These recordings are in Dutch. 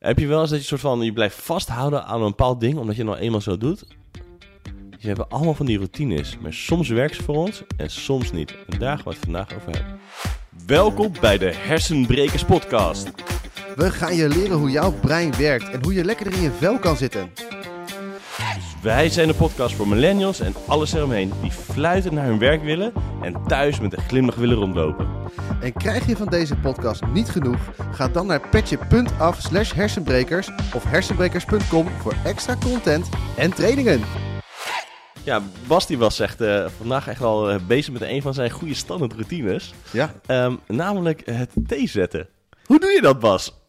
Heb je wel eens dat je soort van, je blijft vasthouden aan een bepaald ding, omdat je het nou eenmaal zo doet? We hebben allemaal van die routines, maar soms werkt ze voor ons en soms niet. En daar gaan we het vandaag over hebben. Welkom bij de Hersenbrekers podcast. We gaan je leren hoe jouw brein werkt en hoe je lekkerder in je vel kan zitten. Wij zijn de podcast voor millennials en alles eromheen die fluitend naar hun werk willen en thuis met een glimlach willen rondlopen. En krijg je van deze podcast niet genoeg? Ga dan naar petje.af slash hersenbrekers of hersenbrekers.com voor extra content en trainingen. Ja, Basti was echt eh, vandaag echt wel eh, bezig met een van zijn goede standaard routines. Ja, Ehm, namelijk het thee zetten. Hoe doe je dat, Bas?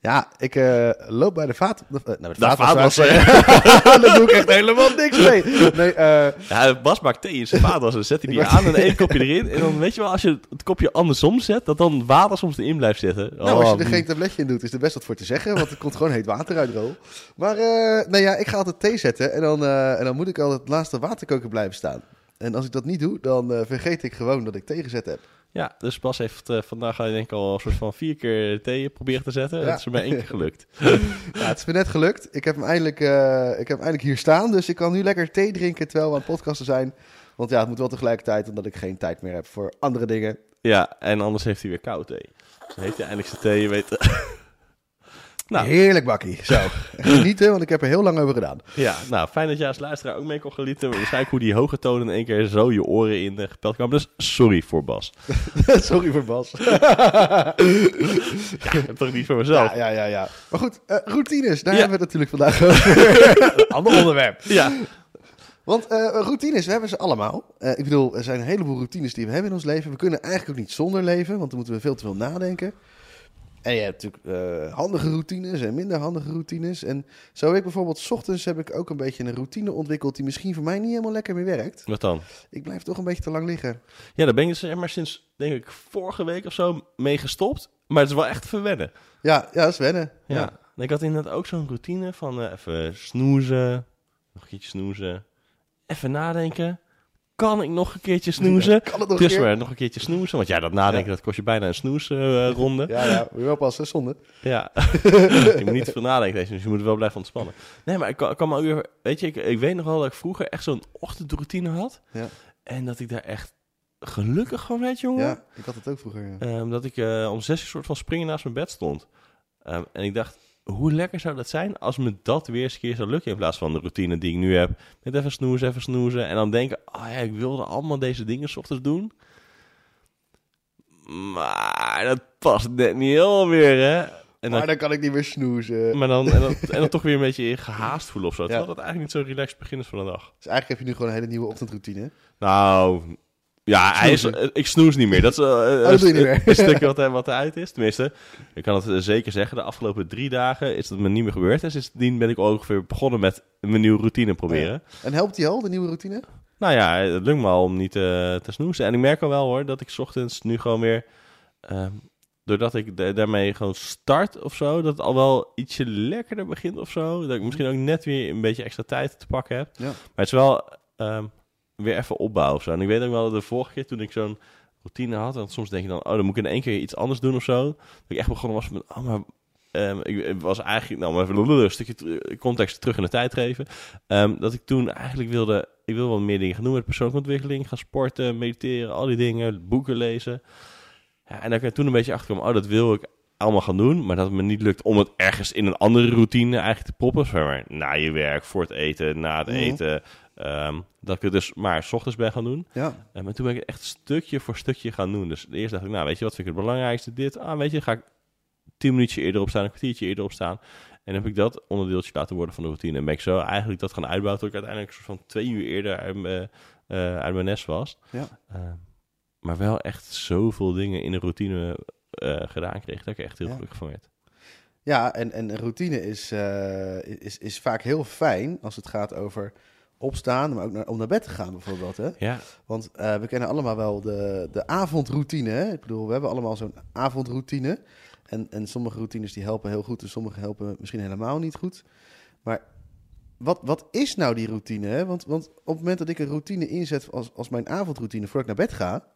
Ja ik eh, loop bij de vaat... Uh, nou, de De vaatwasser. vaatwasser. Daar doe ik echt helemaal niks mee. Nee, eh, Ja, Bas maakt thee in zijn vaatwas en zet hij die aan en één kopje erin. En dan weet je wel, als je het kopje andersom zet, dat dan water soms erin blijft zitten. nou, als je Oh, er geen tabletje in doet, is er best wat voor te zeggen. Want er komt gewoon heet water uit de rol. Maar eh nou ja, ik ga altijd thee zetten. En dan, eh, en dan moet ik al het laatste waterkoker blijven staan. En als ik dat niet doe, dan eh, vergeet ik gewoon dat ik thee gezet heb. Ja, dus Bas heeft eh, vandaag denk ik al een soort van vier keer thee proberen te zetten. Ja. Dat is er maar één keer gelukt. Ja, het is me net gelukt. Ik heb hem eindelijk, eh, ik heb hem eindelijk hier staan. Dus ik kan nu lekker thee drinken terwijl we aan het podcasten zijn. Want ja, het moet wel tegelijkertijd, omdat ik geen tijd meer heb voor andere dingen. Ja, en anders heeft hij weer koud thee. Dan heeft hij eindelijk zijn thee, je weet. nou, Heerlijk bakkie. Zo, genieten, want ik heb er heel lang over gedaan. ja, nou, fijn dat jij als luisteraar ook mee kon genieten. Waarschijnlijk hoe die hoge tonen in één keer zo je oren in uh, gepeld kwamen. Dus sorry voor Bas. Sorry voor Bas. Ja, toch niet voor mezelf. Ja, ja, ja, ja. Maar goed, eh, routines, daar Ja. hebben we het natuurlijk vandaag over. Ander onderwerp. Ja, Want eh, routines, we hebben ze allemaal. Eh, ik bedoel, er zijn een heleboel routines die we hebben in ons leven. We kunnen eigenlijk ook niet zonder leven, want dan moeten we veel te veel nadenken. En je hebt natuurlijk eh, handige routines en minder handige routines. En zo heb ik bijvoorbeeld, s ochtends heb ik ook een beetje een routine ontwikkeld die misschien voor mij niet helemaal lekker meer werkt. wat dan? Ik blijf toch een beetje te lang liggen. Ja, daar ben ik dus zeg maar sinds, denk ik, vorige week of zo mee gestopt. Maar het is wel echt verwennen. Ja, ja dat is wennen. Ja. Ik had inderdaad ook zo'n routine van eh, even snoezen, nog een keertje snoezen, even nadenken. Kan ik nog een keertje snoezen? Kan het nog Dus een keer? maar nog een keertje snoezen. Want ja, dat nadenken, Ja. dat kost je bijna een snoesronde. Ja, ja, moet je wel passen, zonde. Ja, je moet niet te veel nadenken, deze, dus je moet wel blijven ontspannen. Nee, maar ik kan, kan ook weer, weet je, ik, ik weet nog wel dat ik vroeger echt zo'n ochtendroutine had. Ja. En dat ik daar echt gelukkig van werd, jongen. Ja, ik had het ook vroeger. ja. Ehm, dat ik eh, om zes uur soort van springen naast mijn bed stond. Ehm, en ik dacht, hoe lekker zou dat zijn als me dat weer eens een keer zou lukken... in plaats van de routine die ik nu heb. Met even snoezen, even snoezen. En dan denken, oh ja, ik wilde allemaal deze dingen 's ochtends doen. Maar dat past net niet helemaal meer, hè? En dan, maar dan kan ik niet meer snoezen. maar dan, en, dan, en dan toch weer een beetje gehaast voelen of zo. Terwijl Ja. dat eigenlijk niet zo relaxed begin is van de dag. Dus eigenlijk heb je nu gewoon een hele nieuwe ochtendroutine. Nou, ja, hij is, eh, ik snoes niet meer. Dat is eh, dat doe je niet een- een stukje wat, wat eruit is. Tenminste, ik kan het eh, zeker zeggen. De afgelopen drie dagen is dat me niet meer gebeurd. En sindsdien ben ik ongeveer begonnen met mijn nieuwe routine proberen. En helpt die al, de nieuwe routine? Nou ja, het lukt me al om niet eh, te snoezen. En ik merk al wel hoor, dat ik 's ochtends nu gewoon weer... ehm, doordat ik da- daarmee gewoon start of zo, dat het al wel ietsje lekkerder begint of zo. Dat ik misschien ook net weer een beetje extra tijd te pakken heb. Ja. Maar het is wel ehm, weer even opbouwen of zo. En ik weet ook wel dat de vorige keer toen ik zo'n routine had, en soms denk je dan, oh, dan moet ik in één keer iets anders doen of zo. Dat ik echt begonnen was met, oh, maar ehm, ik ik was eigenlijk, nou, maar even een stukje context terug in de tijd geven. Ehm, dat ik toen eigenlijk wilde, ik wil wel meer dingen gaan doen met persoonlijke ontwikkeling, gaan sporten, mediteren, al die dingen, boeken lezen. Ja, en dat ik toen een beetje achter kwam, oh, dat wil ik allemaal gaan doen, maar dat het me niet lukt om het ergens in een andere routine eigenlijk te proppen. Zeg maar na je werk, voor het eten, na het Mhm. eten. Ehm, dat ik het dus maar 's ochtends ben gaan doen. Ja. En maar toen ben ik het echt stukje voor stukje gaan doen. Dus eerst dacht ik, nou weet je, wat vind ik het belangrijkste? Dit, ah weet je, ga ik tien minuutjes eerder opstaan, een kwartiertje eerder opstaan. En heb ik dat onderdeeltje laten worden van de routine. En ben ik zo eigenlijk dat gaan uitbouwen tot ik uiteindelijk soort van twee uur eerder uit, mijn, eh, uit mijn nest was. Ja. Ehm, maar wel echt zoveel dingen in de routine eh, gedaan kreeg, dat ik echt heel Ja. gelukkig van werd. Ja, en, en routine is, eh, is, is vaak heel fijn als het gaat over opstaan, maar ook naar, om naar bed te gaan bijvoorbeeld. Hè? Ja, Want eh, we kennen allemaal wel de, de avondroutine. Hè? Ik bedoel, we hebben allemaal zo'n avondroutine. En, en sommige routines die helpen heel goed en sommige helpen misschien helemaal niet goed. Maar wat, wat is nou die routine? Hè? Want, want op het moment dat ik een routine inzet als, als mijn avondroutine voordat ik naar bed ga,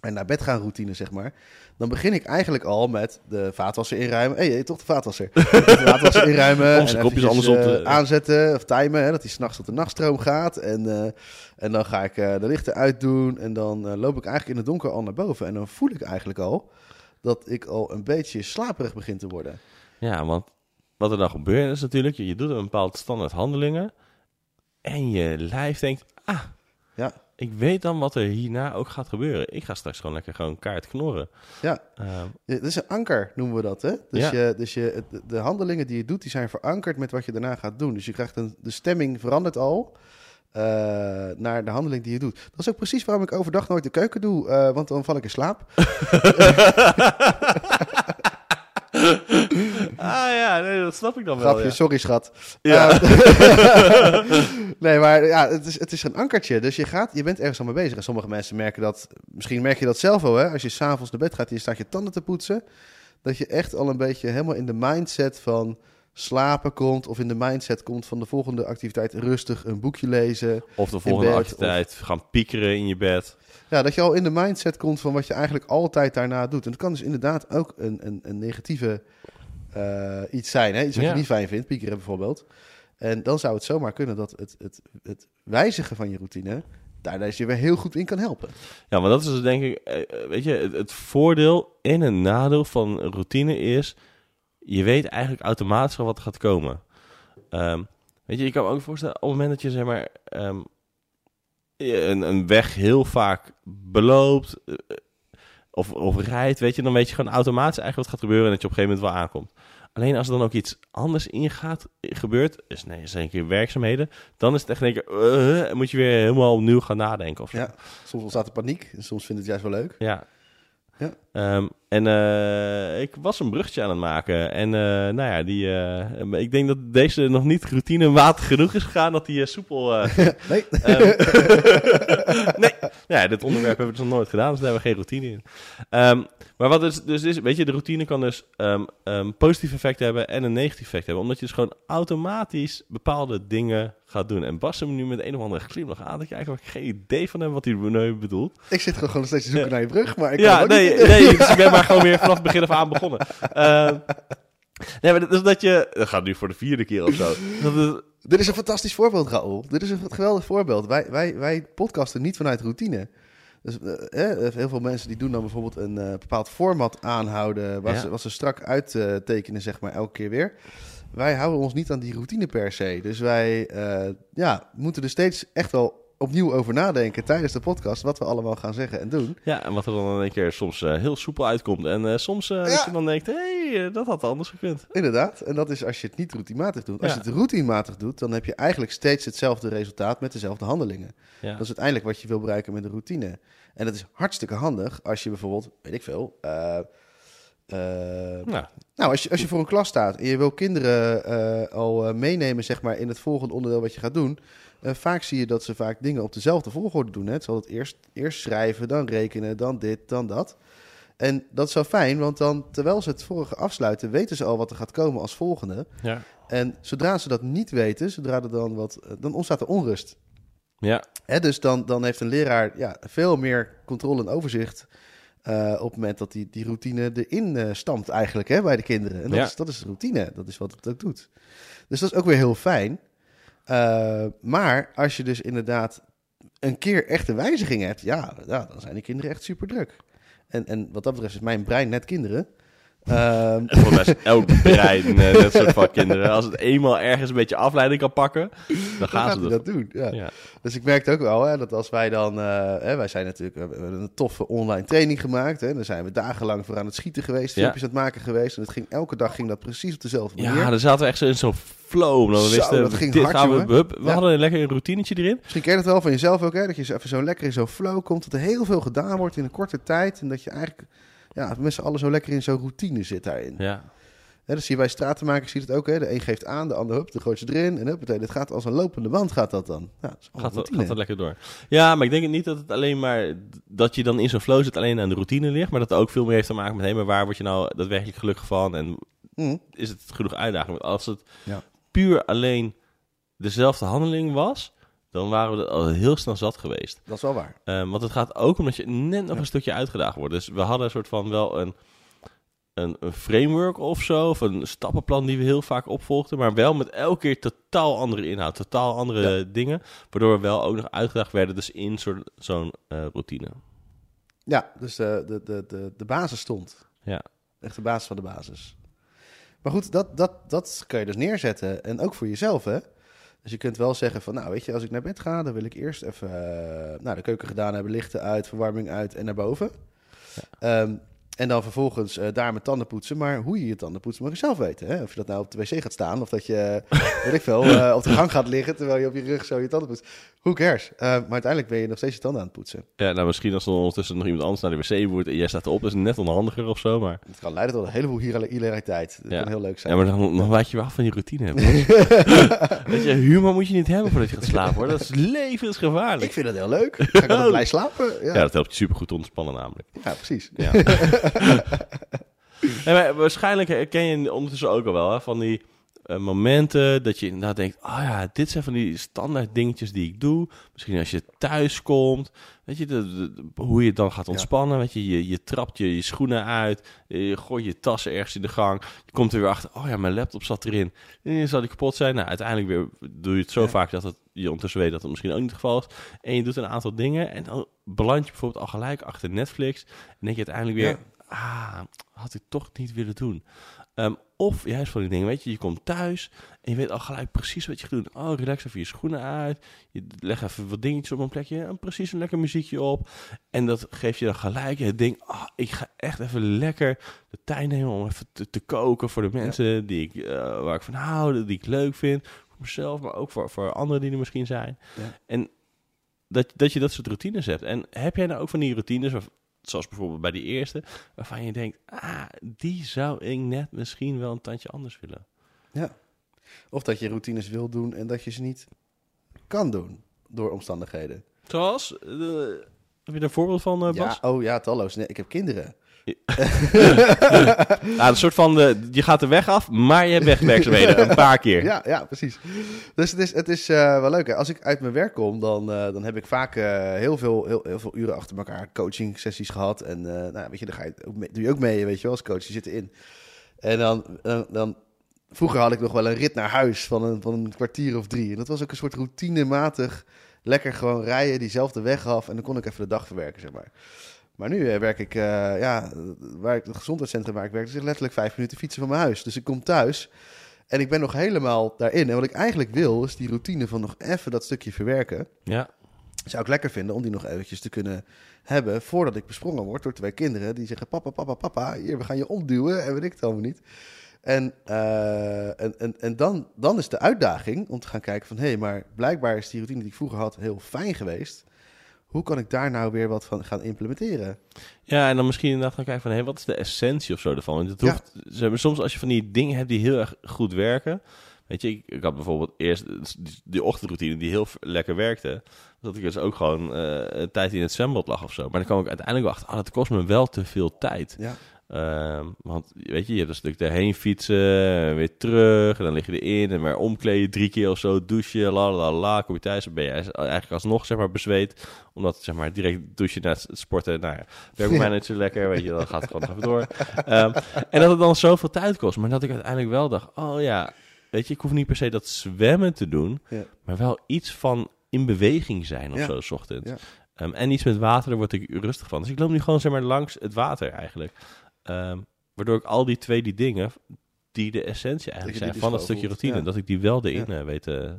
en naar bed gaan routine, zeg maar. Dan begin ik eigenlijk al met de vaatwasser inruimen. Hé, hey, toch de vaatwasser. de vaatwasser inruimen. Om zijn en kopjes anders op eh, te- aanzetten of timen. Hè, dat hij s'nachts tot de nachtstroom gaat. En, eh, en dan ga ik eh, de lichten uitdoen. En dan eh, loop ik eigenlijk in het donker al naar boven. En dan voel ik eigenlijk al dat ik al een beetje slaperig begin te worden. Ja, want wat er dan gebeurt is natuurlijk, je doet een bepaald standaard handelingen en je lijf denkt, ah, Ja. Ik weet dan wat er hierna ook gaat gebeuren. Ik ga straks gewoon lekker gewoon kaart knorren. Ja. Dat is een anker, noemen we dat. Hè? Dus, Ja. je, dus je, de handelingen die je doet, die zijn verankerd met wat je daarna gaat doen. Dus je krijgt een, de stemming verandert al eh, naar de handeling die je doet. Dat is ook precies waarom ik overdag nooit de keuken doe, eh, want dan val ik in slaap. ja, nee, dat snap ik dan wel. Grapje, Ja. sorry schat. Ja. Eh, nee, maar ja, het is, het is een ankertje. Dus je, gaat, je bent ergens al mee bezig. En sommige mensen merken dat, misschien merk je dat zelf wel, hè? als je s'avonds naar bed gaat en je staat je tanden te poetsen, dat je echt al een beetje helemaal in de mindset van slapen komt, of in de mindset komt van de volgende activiteit rustig een boekje lezen. Of de volgende bed, activiteit, gaan piekeren in je bed. Ja, dat je al in de mindset komt van wat je eigenlijk altijd daarna doet. En dat kan dus inderdaad ook een, een, een negatieve eh, iets zijn. Hè? Iets wat Ja. je niet fijn vindt, piekeren bijvoorbeeld. En dan zou het zomaar kunnen dat het, het, het wijzigen van je routine... daar je weer heel goed in kan helpen. Ja, maar dat is dus denk ik, eh, eh, weet je, het, het voordeel en een nadeel van routine is, je weet eigenlijk automatisch wat er gaat komen. Ehm, weet je, je kan me ook voorstellen, op het moment dat je zeg maar ehm, een, een weg heel vaak beloopt of, of rijdt, weet je, dan weet je gewoon automatisch eigenlijk wat gaat gebeuren en dat je op een gegeven moment wel aankomt. Alleen als er dan ook iets anders ingaat, gebeurt, is nee, een keer werkzaamheden, dan is het echt een keer, eh, moet je weer helemaal opnieuw gaan nadenken of zo. Ja, soms ontstaat er paniek en soms vindt het juist wel leuk. Ja. Ja. Ehm, en eh, ik was een bruggetje aan het maken. En eh, nou ja, die, eh, ik denk dat deze nog niet routinematig genoeg is gegaan. Dat die soepel... Nee, Ehm, nee, ja, dit onderwerp hebben we dus nog nooit gedaan, dus daar hebben we geen routine in. Ehm, maar wat is, dus is, weet je, de routine kan dus ehm ehm, positief effect hebben en een negatief effect hebben. Omdat je dus gewoon automatisch bepaalde dingen gaat doen. En Bas hem nu met een of andere glimlach aan, dat je eigenlijk geen idee van hem wat hij bedoelt. ik zit gewoon nog steeds te zoeken Ja. naar je brug, maar ik kan Ja, nee, niet nee, dus ik ben maar gewoon weer vanaf het begin af aan begonnen. Ehm, nee, maar dat is dat je... Dat gaat nu voor de vierde keer of zo. Dat is, Dit is een fantastisch voorbeeld, Raoul. Dit is een geweldig voorbeeld. Wij, wij, wij podcasten niet vanuit routine. Dus eh, heel veel mensen die doen dan bijvoorbeeld een eh, bepaald format aanhouden... Waar Ja. ze, wat ze strak uittekenen, zeg maar, elke keer weer. Wij houden ons niet aan die routine per se. Dus wij eh, ja, moeten er steeds echt wel opnieuw over nadenken tijdens de podcast... wat we allemaal gaan zeggen en doen. ja, en wat er dan in één keer soms eh, heel soepel uitkomt. En eh, soms dat Ja. je dan denkt, hé, hey, dat had anders gekund. Inderdaad. En dat is als je het niet routinematig doet. Als Ja. je het routinematig doet, dan heb je eigenlijk steeds hetzelfde resultaat met dezelfde handelingen. Ja. Dat is uiteindelijk wat je wil bereiken met een routine. En dat is hartstikke handig als je bijvoorbeeld, weet ik veel. Nou, nou, als je, als je voor een klas staat en je wil kinderen eh, al eh, meenemen zeg maar, in het volgende onderdeel wat je gaat doen. eh, vaak zie je dat ze vaak dingen op dezelfde volgorde doen. Hè. Het zal het eerst, eerst schrijven, dan rekenen, dan dit, dan dat. En dat is wel fijn, want dan terwijl ze het vorige afsluiten, weten ze al wat er gaat komen als volgende. ja. En zodra ze dat niet weten, zodra er dan wat, dan ontstaat er onrust. Ja, Hè, dus dan, dan heeft een leraar ja, veel meer controle en overzicht. Eh, op het moment dat die, die routine erin eh stampt, eigenlijk hè, bij de kinderen. En dat, Ja. is, dat is routine, dat is wat het ook doet. Dus dat is ook weer heel fijn. Eh, maar als je dus inderdaad een keer echt een wijziging hebt, ja, ja dan zijn die kinderen echt super druk. En, en wat dat betreft is mijn brein net kinderen. Ehm, en voor is elk brein eh, net soort van kinderen. Als het eenmaal ergens een beetje afleiding kan pakken, dan dan gaan ze dat. dat doen. Ja. Ja. Dus ik merkte ook wel hè, dat als wij dan, eh, hè, wij zijn natuurlijk, we hebben een toffe online training gemaakt. Hè, daar zijn we dagenlang voor aan het schieten geweest, Ja. filmpjes aan het maken geweest. En het ging, elke dag ging dat precies op dezelfde manier. Ja, dan zaten we echt zo in zo'n flow. Dan Zo, wisten, dat ging dit hard, gaan we, jongen. hup, we Ja. hadden een lekker een routinetje erin. Misschien ken je dat wel van jezelf ook, hè, dat je even zo lekker in zo'n flow komt, dat er heel veel gedaan wordt in een korte tijd. En dat je eigenlijk ja, met z'n allen zo lekker in zo'n routine zit daarin. Ja. Dat zie je bij stratenmakers, zie je het ook. Hè. De een geeft aan, de ander hup, de gooit ze erin. En hup, het gaat als een lopende band gaat dat dan. Ja, dat Gaat, dat, gaat dat lekker door. Ja, maar ik denk niet dat het alleen maar... dat je dan in zo'n flow zit alleen aan de routine ligt... maar dat het ook veel meer heeft te maken met... hé, maar waar word je nou daadwerkelijk gelukkig van... en Mm. is het genoeg uitdaging? Want als het Ja. puur alleen dezelfde handeling was... dan waren we er al heel snel zat geweest. Dat is wel waar. Um, want het gaat ook omdat je net nog Ja. een stukje uitgedaagd wordt. Dus we hadden een soort van wel een, een, een framework of zo, of een stappenplan die we heel vaak opvolgden, maar wel met elke keer totaal andere inhoud, totaal andere dingen, waardoor we wel ook nog uitgedaagd werden dus in soort- zo'n eh, routine. Ja, dus eh, de, de, de, de basis stond. Ja. Echt de basis van de basis. Maar goed, dat, dat, dat kan je dus neerzetten. En ook voor jezelf, hè. Dus je kunt wel zeggen van, nou weet je, als ik naar bed ga, dan wil ik eerst even eh, nou, de keuken gedaan hebben, lichten uit, verwarming uit en naar boven. Ehm, en dan vervolgens eh, daar mijn tanden poetsen. Maar hoe je je tanden poetst, mag je zelf weten. Hè? Of je dat nou op de wc gaat staan, of dat je, weet ik veel, eh, op de gang gaat liggen terwijl je op je rug zo je tanden poetst. Who cares? Eh, maar uiteindelijk ben je nog steeds je tanden aan het poetsen. Ja, nou misschien als er ondertussen nog iemand anders naar de wc moet en jij staat erop, is het net onhandiger of zo, maar... Het kan leiden tot een heleboel hilariteit. Dat Ja. kan heel leuk zijn. Ja, maar dan, dan laat je wel af van je routine hebben. Weet je, humor moet je niet hebben voordat je gaat slapen, hoor. Dat is levensgevaarlijk. Ik vind het heel leuk. Ga ik blij slapen? Ja, Ja, dat helpt je supergoed te ontspannen namelijk. ja precies. Ja. nee, maar waarschijnlijk herken je ondertussen ook al wel hè, van die eh, momenten dat je inderdaad denkt: oh ja, dit zijn van die standaard dingetjes die ik doe. Misschien als je thuis komt, weet je, de, hoe je dan gaat ontspannen. Weet je, je, je trapt je, je schoenen uit, je gooit je tassen ergens in de gang. Je komt er weer achter: oh ja, mijn laptop zat erin. En zal die kapot zijn? Nou, uiteindelijk weer doe je het zo Ja. vaak dat het, je ondertussen weet dat het misschien ook niet het geval is. En je doet een aantal dingen en dan beland je bijvoorbeeld al gelijk achter Netflix. En denk je uiteindelijk weer, ah, had ik toch niet willen doen. Ehm, of juist van die dingen, weet je, je komt thuis en je weet al gelijk precies wat je gaat doen. Oh, relax even je schoenen uit. Je legt even wat dingetjes op een plekje en precies een lekker muziekje op. En dat geeft je dan gelijk het ding, ah, ik ga echt even lekker de tijd nemen om even te, te koken voor de mensen die ik, eh, waar ik van hou, die ik leuk vind. Voor mezelf, maar ook voor, voor anderen die er misschien zijn. Ja. En dat, dat je dat soort routines hebt. En heb jij nou ook van die routines, zoals bijvoorbeeld bij die eerste, waarvan je denkt, ah, die zou ik net misschien wel een tandje anders willen. Ja. Of dat je routines wil doen en dat je ze niet kan doen door omstandigheden. Zoals, eh, heb je er een voorbeeld van, eh, Bas? Ja, oh ja, talloos. Nee, ik heb kinderen. Ja, een soort van, eh, je gaat de weg af, maar je hebt wegwerkzaamheden, een paar keer. Ja, ja, precies. Dus het is, het is eh, wel leuk. Hè? Als ik uit mijn werk kom, dan, eh, dan heb ik vaak heel, veel, heel, heel veel uren achter elkaar coaching sessies gehad. En nou, weet je, daar ga je doe je ook mee, weet je wel, als coach. Je zit erin. En dan, dan, dan, vroeger had ik nog wel een rit naar huis van een, van een kwartier of drie. En dat was ook een soort routinematig, lekker gewoon rijden, diezelfde weg af. En dan kon ik even de dag verwerken, zeg maar. Maar nu eh, werk ik, eh, ja, waar ik, het gezondheidscentrum waar ik werk, is letterlijk vijf minuten fietsen van mijn huis. Dus ik kom thuis en ik ben nog helemaal daarin. En wat ik eigenlijk wil, is die routine van nog even dat stukje verwerken. Ja, Zou ik lekker vinden om die nog eventjes te kunnen hebben voordat ik besprongen word door twee kinderen die zeggen: Papa, papa, papa, hier, we gaan je omduwen en weet ik het allemaal niet. En, eh, en, en, en dan, dan is de uitdaging om te gaan kijken van... hé, hey, maar blijkbaar is die routine die ik vroeger had heel fijn geweest. Hoe kan ik daar nou weer wat van gaan implementeren? Ja, en dan misschien inderdaad gaan kijken van, hé, wat is de essentie of zo ervan? Want het Ja. hoeft, soms als je van die dingen hebt die heel erg goed werken. Weet je, ik, ik had bijvoorbeeld eerst die, ochtendroutine die heel lekker werkte. Dat ik dus ook gewoon eh, tijd in het zwembad lag of zo. Maar dan kwam ik uiteindelijk wel achter, ah, dat kost me wel te veel tijd. Ja, Ehm, want weet je, je hebt een stuk erheen fietsen, weer terug, en dan lig je erin en weer omkleden, drie keer of zo, douchen, la la la, kom je thuis, dan ben je eigenlijk alsnog zeg maar bezweet, omdat zeg maar direct douchen na het sporten, nou ja, werkt bij mij niet zo lekker, weet je, dan gaat het gewoon even door. Ehm, en dat het dan zoveel tijd kost, maar dat ik uiteindelijk wel dacht, oh ja, weet je, ik hoef niet per se dat zwemmen te doen, Ja. maar wel iets van in beweging zijn of Ja. zo, s ochtends. Ja. Ehm, en iets met water, daar word ik rustig van. Dus ik loop nu gewoon zeg maar langs het water eigenlijk. Ehm, waardoor ik al die twee die dingen, die de essentie eigenlijk zijn van dat stukje routine, ja. dat ik die wel erin eh, weet eh,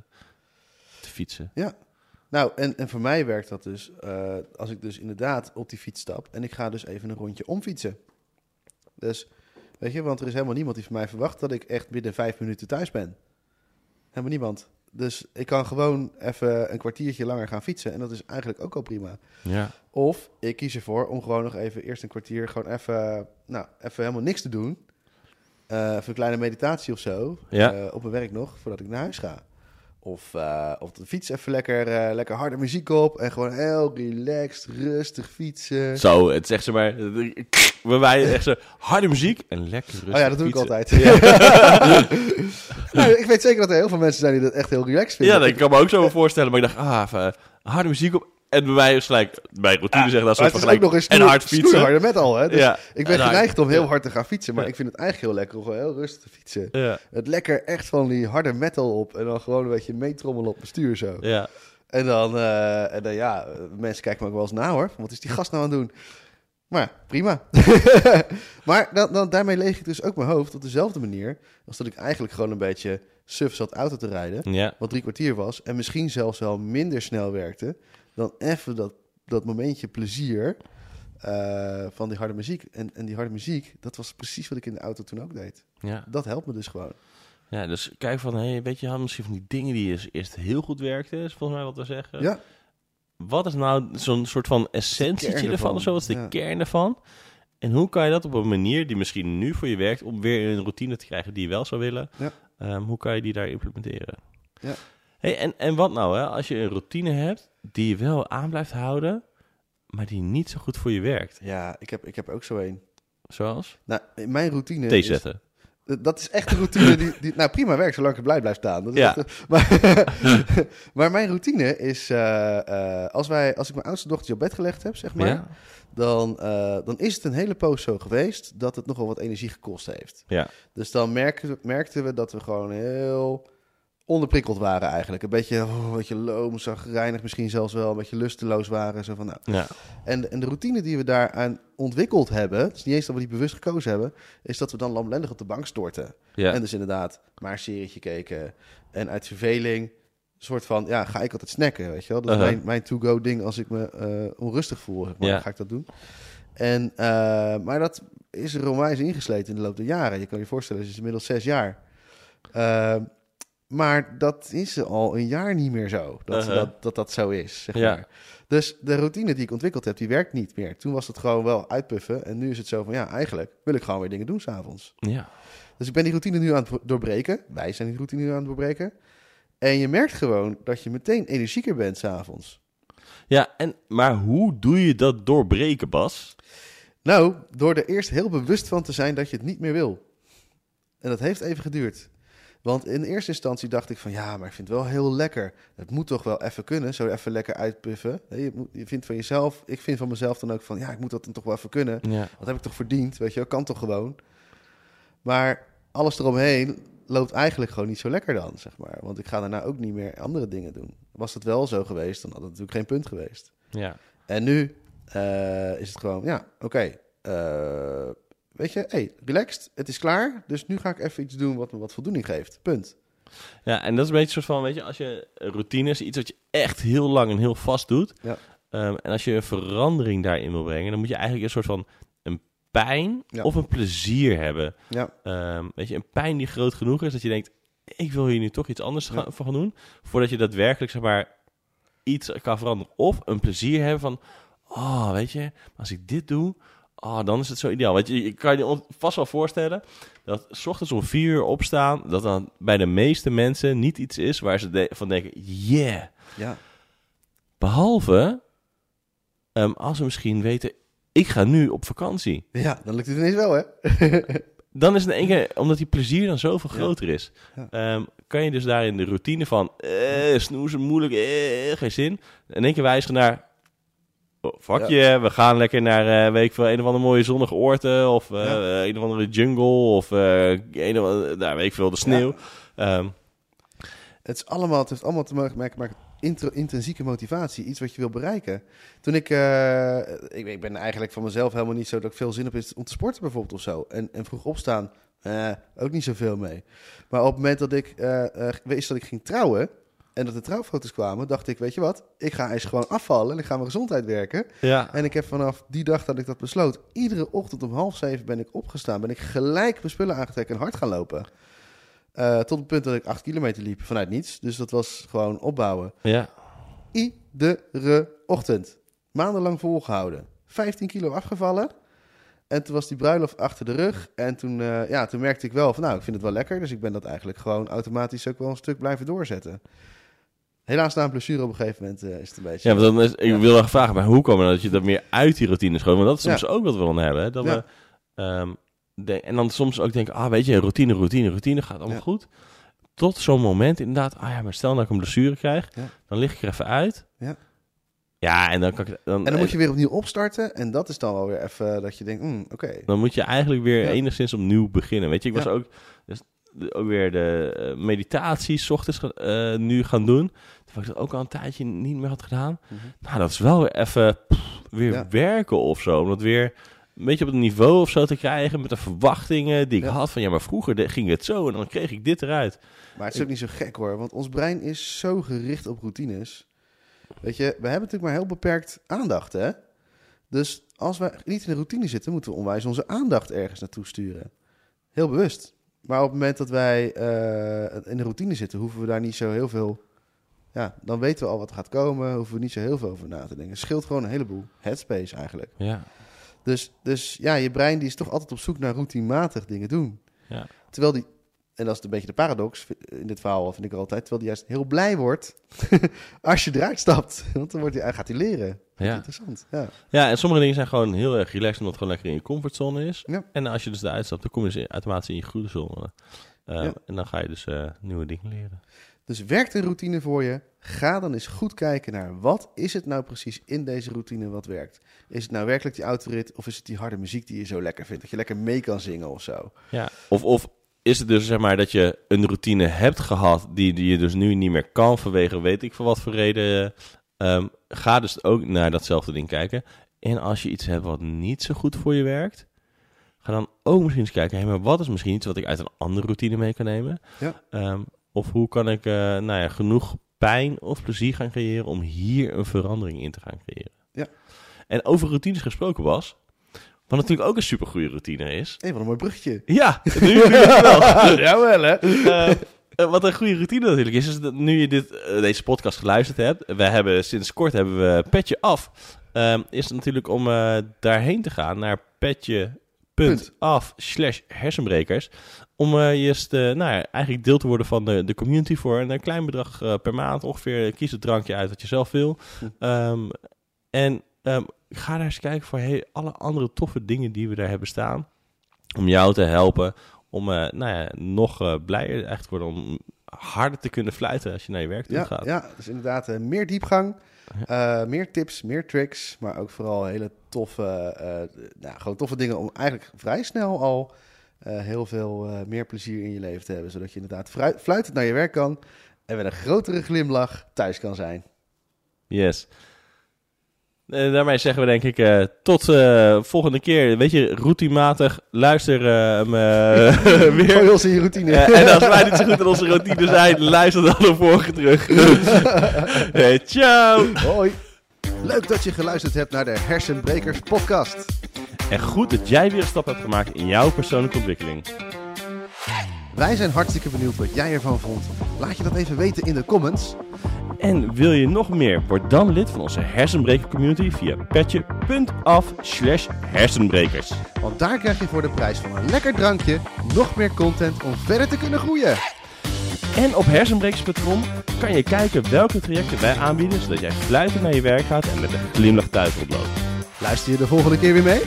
te fietsen. Nou, en, en voor mij werkt dat dus eh, als ik dus inderdaad op die fiets stap en ik ga dus even een rondje omfietsen. Dus, weet je, want er is helemaal niemand die van mij verwacht dat ik echt binnen vijf minuten thuis ben. Helemaal niemand. Dus ik kan gewoon even een kwartiertje langer gaan fietsen en dat is eigenlijk ook al prima. Ja, Of ik kies ervoor om gewoon nog even eerst een kwartier gewoon even, nou, even helemaal niks te doen. Eh, even een kleine meditatie of zo. Ja. eh, op mijn werk nog, voordat ik naar huis ga. Of, eh of de fiets even lekker, eh, lekker harde muziek op. En gewoon heel relaxed, rustig fietsen. zo, het zegt ze maar, we wij echt zo harde muziek en lekker rustig oh ja, dat doe fietsen. ik altijd. Nou, ik weet zeker dat er heel veel mensen zijn die dat echt heel relaxed vinden. Ja, dat kan me ook zo voorstellen. Maar ik dacht, ah, even harde muziek op. En bij mij is gelijk, bij routine Ja, zeggen dat soort van nog eens en hard fietsen. harde metal, hè? Dus ja. ik ben geneigd om heel ja. hard te gaan fietsen, maar Ja. ik vind het eigenlijk heel lekker om gewoon heel rustig te fietsen. Ja, Het lekker echt van die harde metal op en dan gewoon een beetje meetrommelen op mijn stuur zo. ja. En dan, eh, en dan ja, mensen kijken me ook wel eens na hoor. van, Wat is die gast nou aan het doen? Maar ja, prima. maar dan, dan, daarmee leeg ik dus ook mijn hoofd op dezelfde manier. Als dat ik eigenlijk gewoon een beetje suf zat auto te rijden. Ja, Wat drie kwartier was. En misschien zelfs wel minder snel werkte. Dan even dat, dat momentje plezier eh, van die harde muziek. En, en die harde muziek, dat was precies wat ik in de auto toen ook deed. ja. Dat helpt me dus gewoon. ja, dus kijk van, hey, weet je, had misschien van die dingen die eerst- eerst heel goed werkten, is volgens mij wat we zeggen. Ja, Wat is nou zo'n soort van essentietje ervan ervan, of zo? Wat is de ja. kern ervan? En hoe kan je dat op een manier die misschien nu voor je werkt, om weer een routine te krijgen die je wel zou willen, Ja. ehm, hoe kan je die daar implementeren? Ja. Hey, en, en wat nou, hè? als je een routine hebt die je wel aan blijft houden, maar die niet zo goed voor je werkt? ja ik, heb, ik heb ook zo een. Zoals? Nou, mijn routine Thee is- zetten. Dat is echt een routine die, die nou prima werkt zolang ik er blij blijf staan. Dat is Ja. echt- maar, maar mijn routine is eh, eh, als wij als ik mijn oudste dochtertje op bed gelegd heb, zeg maar, Ja? dan, eh, dan is het een hele poos zo geweest dat het nogal wat energie gekost heeft. Ja. Dus dan merkten, merkten we dat we gewoon heel onderprikkeld waren eigenlijk. Een beetje, oh, een beetje loom, zagrijnig misschien zelfs wel, een beetje lusteloos waren. Zo van, nou. Ja. en, en de routine die we daaraan ontwikkeld hebben, het is niet eens dat we die bewust gekozen hebben, is dat we dan lamlendig op de bank storten. Ja. En dus inderdaad maar een serietje keken. En uit verveling, soort van, ja, ga ik altijd snacken, weet je wel. Dat is Uh-huh. mijn, mijn to-go ding als ik me eh, onrustig voel, zeg maar, Ja. ga ik dat doen. En, eh, maar dat is er onwijs ingesleten in de loop der jaren. Je kan je voorstellen, het is inmiddels zes jaar. Maar dat is al een jaar niet meer zo, dat Uh-huh. dat, dat, dat zo is, zeg Ja. maar. Dus de routine die ik ontwikkeld heb, die werkt niet meer. Toen was het gewoon wel uitpuffen. En nu is het zo van, ja, eigenlijk wil ik gewoon weer dingen doen s'avonds. ja. Dus ik ben die routine nu aan het doorbreken. Wij zijn die routine nu aan het doorbreken. En je merkt gewoon dat je meteen energieker bent s'avonds. Ja, en, maar hoe doe je dat doorbreken, Bas? Nou, door er eerst heel bewust van te zijn dat je het niet meer wil. En dat heeft even geduurd. Want in eerste instantie dacht ik van ja, maar ik vind het wel heel lekker. Het moet toch wel even kunnen, zo even lekker uitpuffen. Je, moet, je vindt van jezelf, ik vind van mezelf dan ook van ja, ik moet dat dan toch wel even kunnen. Ja. Dat heb ik toch verdiend, weet je wel, kan toch gewoon. Maar alles eromheen loopt eigenlijk gewoon niet zo lekker dan, zeg maar. Want ik ga daarna ook niet meer andere dingen doen. Was het wel zo geweest, dan had het natuurlijk geen punt geweest. Ja. En nu eh, is het gewoon, ja, oké. eh, weet je, hey, relaxed, het is klaar. Dus nu ga ik even iets doen wat me wat voldoening geeft. Punt. Ja, en dat is een beetje een soort van, weet je, als je routines, iets wat je echt heel lang en heel vast doet. Ja. ehm, en als je een verandering daarin wil brengen, dan moet je eigenlijk een soort van een pijn Ja. of een plezier hebben. Ja, Ehm, weet je, een pijn die groot genoeg is dat je denkt, ik wil hier nu toch iets anders Ja. van gaan doen. Voordat je daadwerkelijk, zeg maar, iets kan veranderen. Of een plezier hebben van, oh, weet je, als ik dit doe, oh, dan is het zo ideaal. Weet je, je kan je vast wel voorstellen dat 's ochtends om vier uur opstaan, dat dan bij de meeste mensen niet iets is waar ze de- van denken, yeah. ja, Behalve ehm, als ze misschien weten, ik ga nu op vakantie. ja, dan lukt het ineens wel, hè? Dan is het in één keer, omdat die plezier dan zoveel Ja. groter is, Ja. ehm, kan je dus daarin de routine van eh, snoezen, moeilijk, eh, geen zin. In één keer wijzigen naar, oh, fuck Ja. je, we gaan lekker naar, veel, een of andere mooie zonnige oorten, of eh, Ja. een of andere jungle, of eh, een of andere, nou, weet ik veel, de sneeuw. Ehm, Het, is allemaal, het heeft allemaal te maken met met intro- intrinsieke motivatie. Iets wat je wil bereiken. Toen ik, ik... Ik ben eigenlijk van mezelf helemaal niet zo dat ik veel zin heb om te sporten bijvoorbeeld of zo. En, en vroeg opstaan, ook niet zoveel mee. Maar op het moment dat ik wist dat ik ging trouwen... en dat de trouwfoto's kwamen, dacht ik, weet je wat? Ik ga eens gewoon afvallen en ik ga mijn gezondheid werken. ja. En ik heb vanaf die dag dat ik dat besloot... iedere ochtend om half zeven ben ik opgestaan. Ben ik gelijk mijn spullen aangetrokken en hard gaan lopen. Eh, tot het punt dat ik acht kilometer liep vanuit niets. Dus dat was gewoon opbouwen. ja. Iedere ochtend. Maandenlang volgehouden. 15 kilo afgevallen. En toen was die bruiloft achter de rug. En toen, eh, ja, toen merkte ik wel van nou, ik vind het wel lekker. Dus ik ben dat eigenlijk gewoon automatisch ook wel een stuk blijven doorzetten. Helaas na een blessure op een gegeven moment eh, is het een beetje... Ja, want dan is, ik wil dan vragen, maar hoe komen dat je dat meer uit die routines gooit? Want dat is soms ook wat we dan hebben. Hè? Dat we, ehm, de- en dan soms ook denken, ah weet je, routine, routine, routine gaat allemaal goed. tot zo'n moment inderdaad, ah ja, maar stel dat ik een blessure krijg, dan lig ik er even uit. Ja. Ja, en dan kan ik... Dan, En dan moet je weer opnieuw opstarten. En dat is dan wel weer even dat je denkt, hmm, oké. Dan moet je eigenlijk weer Ja. enigszins opnieuw beginnen. Weet je, ik was Ja. ook, dus, ook weer de eh, meditatie 's ochtends eh, nu gaan doen. Terwijl ik dat ook al een tijdje niet meer had gedaan. Mhm. Nou, dat is wel weer even pff, weer Ja. werken of zo. Om dat weer een beetje op het niveau of zo te krijgen. Met de verwachtingen die ik Ja. had. Van ja, maar vroeger ging het zo en dan kreeg ik dit eruit. Maar het is ook niet zo gek hoor, want ons brein is zo gericht op routines. Weet je, we hebben natuurlijk maar heel beperkt aandacht, hè? Dus als we niet in de routine zitten, moeten we onwijs onze aandacht ergens naartoe sturen. Heel bewust. Maar op het moment dat wij eh, in de routine zitten, hoeven we daar niet zo heel veel... Ja, dan weten we al wat er gaat komen, hoeven we niet zo heel veel over na te denken. Het scheelt gewoon een heleboel headspace eigenlijk. Ja, Dus, dus ja, je brein die is toch altijd op zoek naar routinematig dingen doen. Ja. Terwijl die, en dat is een beetje de paradox in dit verhaal, vind ik altijd, terwijl die juist heel blij wordt als je eruit stapt. Want dan wordt hij, gaat hij leren. Ja. Interessant. Ja. ja, en sommige dingen zijn gewoon heel erg relaxed. Omdat het gewoon lekker in je comfortzone is. Ja. En als je dus eruit stapt, dan kom je dus automatisch in je goede zone. Eh, Ja. En dan ga je dus eh, nieuwe dingen leren. Dus werkt een routine voor je? Ga dan eens goed kijken naar wat is het nou precies in deze routine wat werkt. Is het nou werkelijk die autorit of is het die harde muziek die je zo lekker vindt? Dat je lekker mee kan zingen of zo. Ja. Of, of is het dus zeg maar dat je een routine hebt gehad die, die je dus nu niet meer kan vanwege weet ik voor wat voor reden. Ehm, ga dus ook naar datzelfde ding kijken. En als je iets hebt wat niet zo goed voor je werkt, ga dan ook misschien eens kijken, hé, maar wat is misschien iets wat ik uit een andere routine mee kan nemen? Ja. Ehm, of hoe kan ik eh, nou ja, genoeg pijn of plezier gaan creëren om hier een verandering in te gaan creëren? Ja. En over routines gesproken was, wat natuurlijk ook een supergoeie routine is. Hé, wat een mooi bruggetje. Ja, nu je het wel. Jawel hè. Eh, eh, wat een goede routine natuurlijk is, is dat nu je dit, eh, deze podcast geluisterd hebt, we hebben sinds kort hebben we Petje Af, Ehm, is het natuurlijk om eh, daarheen te gaan naar petje.af slash hersenbrekers, om eh eerst eh, nou ja, eigenlijk deel te worden van de, de community voor een, klein bedrag eh, per maand ongeveer. Kies het drankje uit wat je zelf wil. Hm. Ehm, en ehm, ga daar eens kijken voor hey, alle andere toffe dingen die we daar hebben staan, om jou te helpen om eh, nou ja, nog eh, blijer eigenlijk te worden, om harder te kunnen fluiten als je naar je werk toe Ja, gaat. ja, dus inderdaad eh, meer diepgang, meer tips, meer tricks, maar ook vooral hele toffe, nou, gewoon toffe dingen om eigenlijk vrij snel al heel veel meer plezier in je leven te hebben. Zodat je inderdaad fluitend naar je werk kan en met een grotere glimlach thuis kan zijn. Yes. En daarmee zeggen we denk ik eh, tot eh, volgende keer. Weet je, routinematig luister eh, hem eh, Gooi weer. ons in je routine. Eh, en als wij niet zo goed in onze routine zijn, luister dan de vorige terug. hey, ciao! Hoi. Leuk dat je geluisterd hebt naar de Hersenbrekers podcast. En goed dat jij weer een stap hebt gemaakt in jouw persoonlijke ontwikkeling. Wij zijn hartstikke benieuwd wat jij ervan vond. Laat je dat even weten in de comments. En wil je nog meer? Word dan lid van onze hersenbreker community via petje.af slash hersenbrekers. Want daar krijg je voor de prijs van een lekker drankje nog meer content om verder te kunnen groeien. En op hersenbrekers.com kan je kijken welke trajecten wij aanbieden, zodat jij fluitend naar je werk gaat en met een glimlach thuis oploopt. Luister je de volgende keer weer mee?